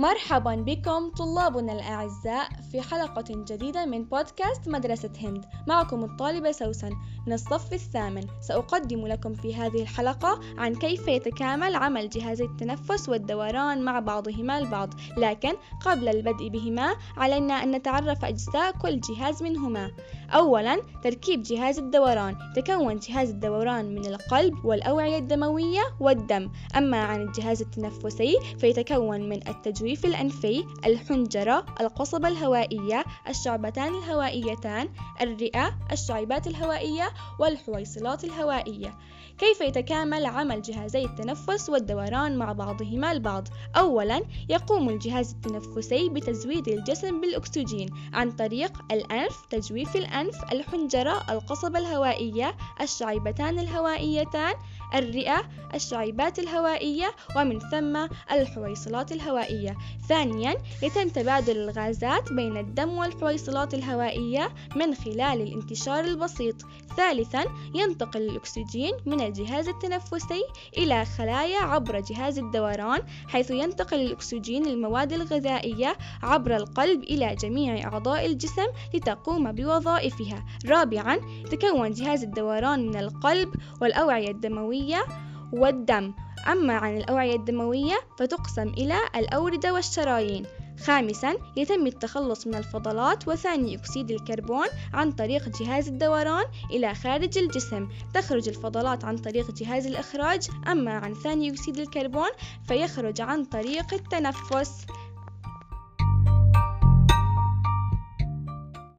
مرحبا بكم طلابنا الأعزاء في حلقة جديدة من بودكاست مدرسة هند. معكم الطالبة سوسن. من الصف الثامن سأقدم لكم في هذه الحلقة عن كيف يتكامل عمل جهازي التنفس والدوران مع بعضهما البعض. لكن قبل البدء بهما علينا أن نتعرف أجزاء كل جهاز منهما. أولا تركيب جهاز الدوران. تكون جهاز الدوران من القلب والأوعية الدموية والدم. أما عن الجهاز التنفسي فيتكون من التجويف الأنفي الحنجرة القصبة الهوائية الشعبتان الهوائيتان الرئة الشعيبات الهوائية والحويصلات الهوائية. كيف يتكامل عمل جهازي التنفس والدوران مع بعضهما البعض؟ أولا يقوم الجهاز التنفسي بتزويد الجسم بالأكسجين عن طريق الأنف تجويف الأنف الحنجرة القصبة الهوائية الشعيبتان الهوائيتان الرئة الشعيبات الهوائية ومن ثم الحويصلات الهوائية. ثانيا يتم تبادل الغازات بين الدم والحويصلات الهوائية من خلال الانتشار البسيط. ثالثا ينتقل الأكسجين من الجهاز التنفسي إلى خلايا عبر جهاز الدوران حيث ينتقل الأكسجين للمواد الغذائية عبر القلب إلى جميع أعضاء الجسم لتقوم بوظائفها. رابعا تكون جهاز الدوران من القلب والأوعية الدموية والدم. أما عن الأوعية الدموية فتقسم إلى الأوردة والشرايين. خامسا يتم التخلص من الفضلات وثاني أكسيد الكربون عن طريق جهاز الدوران إلى خارج الجسم. تخرج الفضلات عن طريق جهاز الإخراج. أما عن ثاني أكسيد الكربون فيخرج عن طريق التنفس.